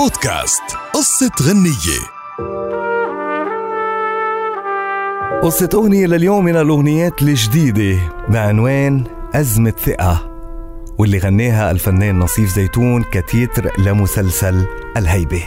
بودكاست. قصة غنية. قصة أغنية لليوم من الأغنيات الجديدة بعنوان أزمة ثقة واللي غناها الفنان نصيف زيتون كتيتر لمسلسل الهيبة.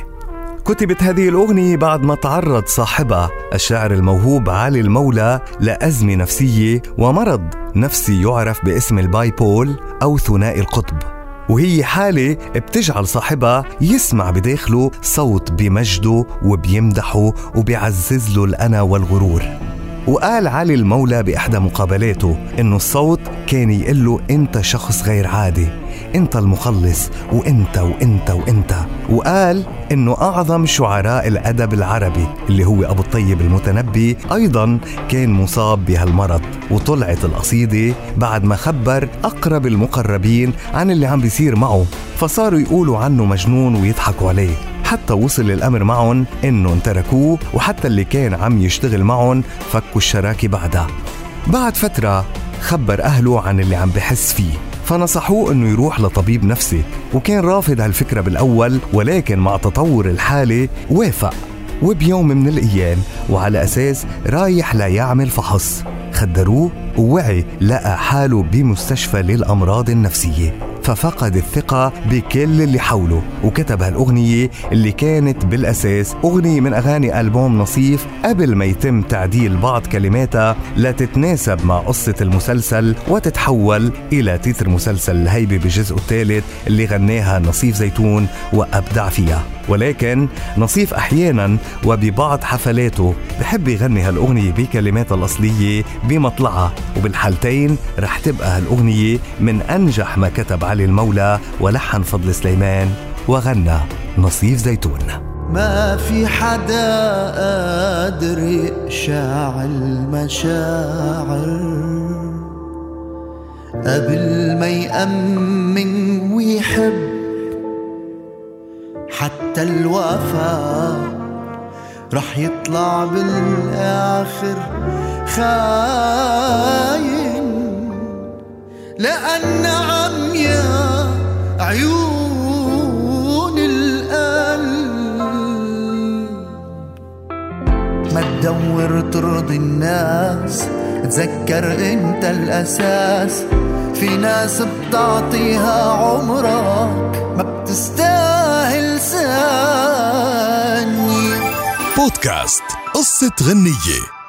كتبت هذه الأغنية بعد ما تعرض صاحبها الشاعر الموهوب علي المولى لأزمة نفسية ومرض نفسي يعرف باسم البايبول أو ثنائي القطب. وهي حالة بتجعل صاحبها يسمع بداخله صوت بمجده وبيمدحه وبيعزز له الأنا والغرور. وقال علي المولى بإحدى مقابلاته إنه الصوت كان يقول له أنت شخص غير عادي أنت المخلص وأنت وأنت وأنت. وقال إنه أعظم شعراء الأدب العربي اللي هو أبو الطيب المتنبي أيضا كان مصاب بهالمرض وطلعت القصيدة بعد ما خبر أقرب المقربين عن اللي عم بيصير معه فصاروا يقولوا عنه مجنون ويضحكوا عليه. حتى وصل الأمر معهم إنه تركوه وحتى اللي كان عم يشتغل معهم فكوا الشراكة بعدها. بعد فترة خبر أهله عن اللي عم بحس فيه فنصحوه إنه يروح لطبيب نفسي. وكان رافض هالفكرة بالأول ولكن مع تطور الحالة وافق. وبيوم من الأيام وعلى أساس رايح ليعمل فحص. خدروه ووعي لقى حاله بمستشفى للأمراض النفسية. ففقد الثقة بكل اللي حوله. وكتب هالأغنية اللي كانت بالأساس أغنية من أغاني ألبوم نصيف. قبل ما يتم تعديل بعض كلماتها لتتناسب مع قصة المسلسل وتتحول إلى تتر مسلسل الهيبة بجزء الثالث اللي غناها نصيف زيتون وأبدع فيها. ولكن نصيف أحيانا وببعض حفلاته بحب يغني هالأغنية بكلماتها الأصلية بمطلعها. وبالحالتين رح تبقى هالأغنية من أنجح ما كتب علي المولى ولحن فضل سليمان وغنى نصيف زيتون. ما في حدا قادر يقشع المشاعر. قبل ما يأمن ويحب حتى الوفاء رح يطلع بالآخر. خاين لأن عمياء عيون القلب. ما تدور ترضي الناس تذكر أنت الأساس. في ناس بتعطيها عمرك ما بتستاهل ثانية. بودكاست قصة غنية.